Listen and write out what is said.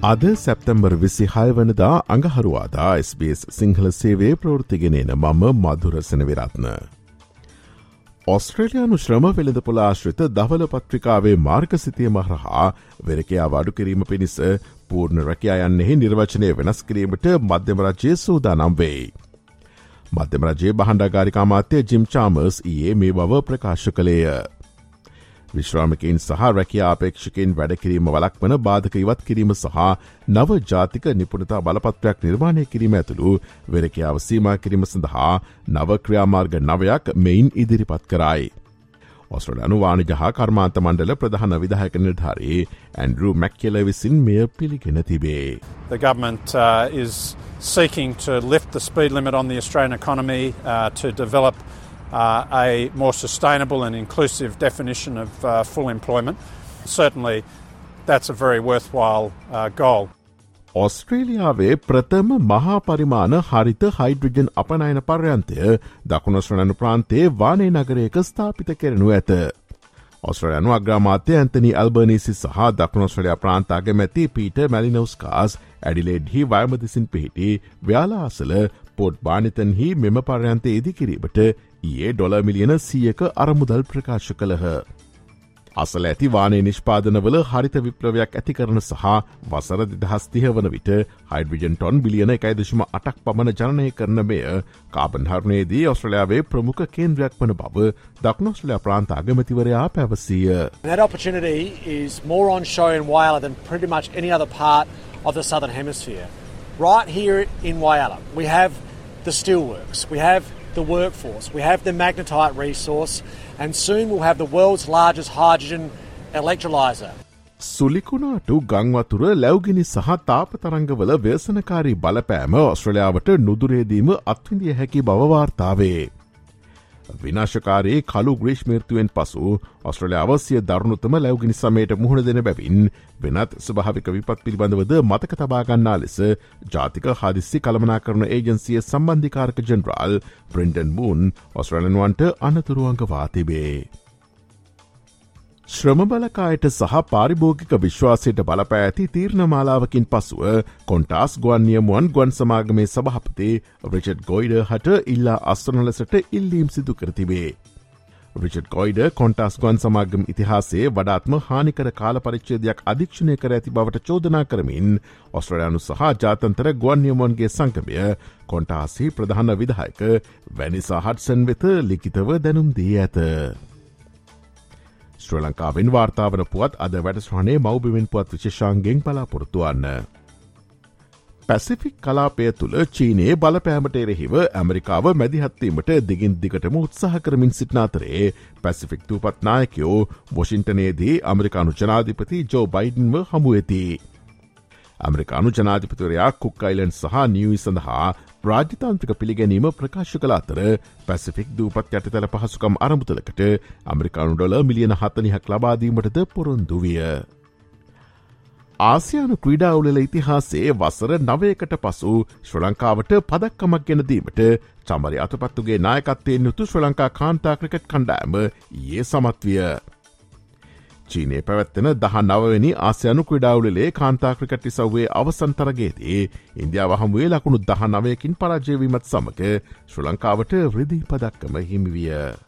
අද සැප්තැම්බර් විසි හයවනදා අඟහරුවාදා SBS සිංහල සේවේ ප්‍රෘතිගෙනන මම මధුරසන විරත්න. ඔස්ට්‍රේලයානු ශ්‍රම වෙළඳ පොලාශ්‍රිත දවල පත්‍රිකාවේ මාර්ගසිතිය මහරහා වෙරකයා වඩු කිරීම පිණිස පූර්ණ රැකයා යන්නෙහි නිර්වචනය වෙනස් කිරීමට මධ්‍යමරජය සූදානම් වෙයි. මධ්‍යමරජයේ බහන්ඩාගාරිකාමාත්‍යය ජිම් චාමර්ස් ඒ මේ බව ප්‍රකාශ කළේය. විශ්‍රාමිකයින් සහ රැකයා අපේක්ෂකින් වැඩකිරීම වලක් වන බාධක ඉවත් කිරීම සහ නව ජාතික නිපුණතා බලපත්‍රයක් නිර්මාණය කිරීම ඇතුළු වෙරකයාව සීමා කිරීම සඳහා නව ක්‍රියාමාර්ග නවයක් මෙයින් ඉදිරිපත් කරයි. ඔස්ට්‍රලයානු වානිජ හා කර්මාන්ත මණ්ඩල ප්‍රධාන විදාහක නිර්ධාරයේ ඇන්ඩරු මැක්කෙල විසින් මෙය පිළිගෙන තිබේ. The government uh, is seeking to lift the speed limit on the Australian economy uh, to develop uh, a more sustainable and inclusive definition of uh, full employment. Certainly, that's a very worthwhile uh, goal. ඔස්ට්‍රේලියාවේ ප්‍රථම මහා පරිමාණ හරිත hydrogen අපනයන පර්යන්තය දකුණස්්‍රණනු ප්‍රාන්තේ වානේ නගරයක ස්ථාපිත කරනු ඇත. ඔස්ට්‍රලයනු අග්‍රාමාත්‍ය Anthony අල්බනිසි සහ දකුණොස්ට්‍රලයා ප්‍රාන්තාග මැති Peter මැලිනවස්කාස් ඇඩිලෙඩ්හි වයමදිසින් පිහිටි ව්‍යාලාසල පොට් බානිතන්හි මෙම පර්යන්තය ඉදි කිරීමට ඒ ඩොල මිලියන සියක අරමුදල් ප්‍රකාශ කළහ. අසල ඇති වානේ නිෂ්පාදනවල හරිත විප්‍රවයක් ඇති කරන සහ වසර දෙදහස්තිහ වන විට හයිඩවිජන් ටොන් බිලියන එකයිදශම අටක් පමණ ජනනය කරන මෙය කාබන්හරණයේදී ඔස්ට්‍රලයාාවේ ප්‍රමුඛ කේන්ද්‍රයක් වන බව දක්නොස්ට්‍රලයා ප්‍රාන්ත අගමතිවරයා පැවසීය. That opportunity is more on show in Whyalla than pretty much any other part of the Southern Hemisphere. Right here in Whyalla, we have the steelworks, we have the workforce. We have the magnetite resource, and soon we'll have the world's largest hydrogen electrolyser. සුලිකුණාටු ගංවතුර ලැව්ගිනි සහ තාප තරංගවල ව්‍යසනකාරී බලපෑම ඔස්ට්‍රලයාාවට නුදුරේදීම අත්විඳිය හැකි බවවාර්තාවේ. විනාශකාරයේ කළු ග්‍රේෂ්මෘතුවෙන් පසු ඔස්ට්‍රලයාාව සිය දරුණුතම ලැවගිනි සමයට මුහුණ දෙන බැවින් වෙනත් ස්භාවික විපත් පිළිබඳවද මතක තබාගන්නා ලෙස ජාතික හදිස්සි කළමනා කරන ඒජන්සිය සම්බන්ධිකාරක ජෙනරාල් බ්‍රෙන්ඩන් මූන් ඔස්ට්‍රලන්වන්ට අනතුරුවන්ගවා තිබේ. ශ්‍රම බලකායට සහ පාරිභෝගික විශ්වාසයට බලපෑ ඇති තීරණ මාලාවකින් පසුව කොන්ටාස් ගුවන්නියමුවන් ගුවන් සමාගමේ සභහපති රිචඩ් ගොයිඩ හට ඉල්ලා අස්වන ලෙසට ඉල්ලීම් සිදු කරතිබේ. රිචඩ් ගොයිඩ කොන්ටස් ගුවන් සමාගම් ඉතිහාසේ වඩාත්ම හානිකර කාල පරිච්චේදයක් අධික්ෂණය කර ඇති බවට චෝදනා කරමින් ඔස්ට්‍රලයානු සහ ජාතන්තර ගුවන්නියමුවන්ගේ සංකමය කොන්ටාසි ප්‍රධාන විදායක වැනිසා හටසන් වෙත ලිකිතව දැනුම් දී ඇත. ශ්‍ර ලංකාවෙන් වාර්තාාවන පුවත් අද වැඩස්වනේ මෞබිවෙන් පුවත් විශේෂාන්ගෙන් පලාපොරොත්තුවන්න. පැසිෆික් කලාපය තුළ චීනයේ බලපෑමට එරෙහිව ඇමරිකාව මැදිහත්වීමට දිගින් දිගටම උත්සාහ කරමින් සිටනාතරේ පැසිෆික් තුපත් නායකයෝ වොෂින්ටනයේදී අමරිකානු ජනාධිපති ජෝ බයිඩන්ව හමුවඇති. ඇමරිකානු ජනාධිපතිවරයා කුක්කයිලන් සහ නියවි සඳහා රාජ්‍යතාන්ත්‍රික පිළිගැනීම ප්‍රකාශ කළ අතර පැසිෆික් දූපත් යටතල පහසුකම් අරමුතලකට අමරිකානු ඩොල මිලියන හතනිහක් ලබාදීමටද පොරොන්දු විය. ආසියානු ක්‍රීඩාවුලල ඉතිහාසේ වසර නවයකට පසු ශ්‍ර ලංකාවට පදක්කමක් ගෙනදීමට චමරි අතපත්තුගේ නායකත්තයෙන් යුතු ශ්‍ර ලංකා කාන්තා ක්‍රිකට් කණ්ඩෑම ඒ සමත්විය. චීනය පැවැත්වෙන දහ නවනි ආසයනු ක්‍රඩාවලේ කාන්තාක්‍රිකටි සව්වේ අවසන්තරගේදී ඉන්දියාව හමුවේ ලකුණු දහ නවයකින් පරාජයවීමත් සමඟ ශ්‍ර ලංකාවට රිදී පදක්කම හිමිවිය.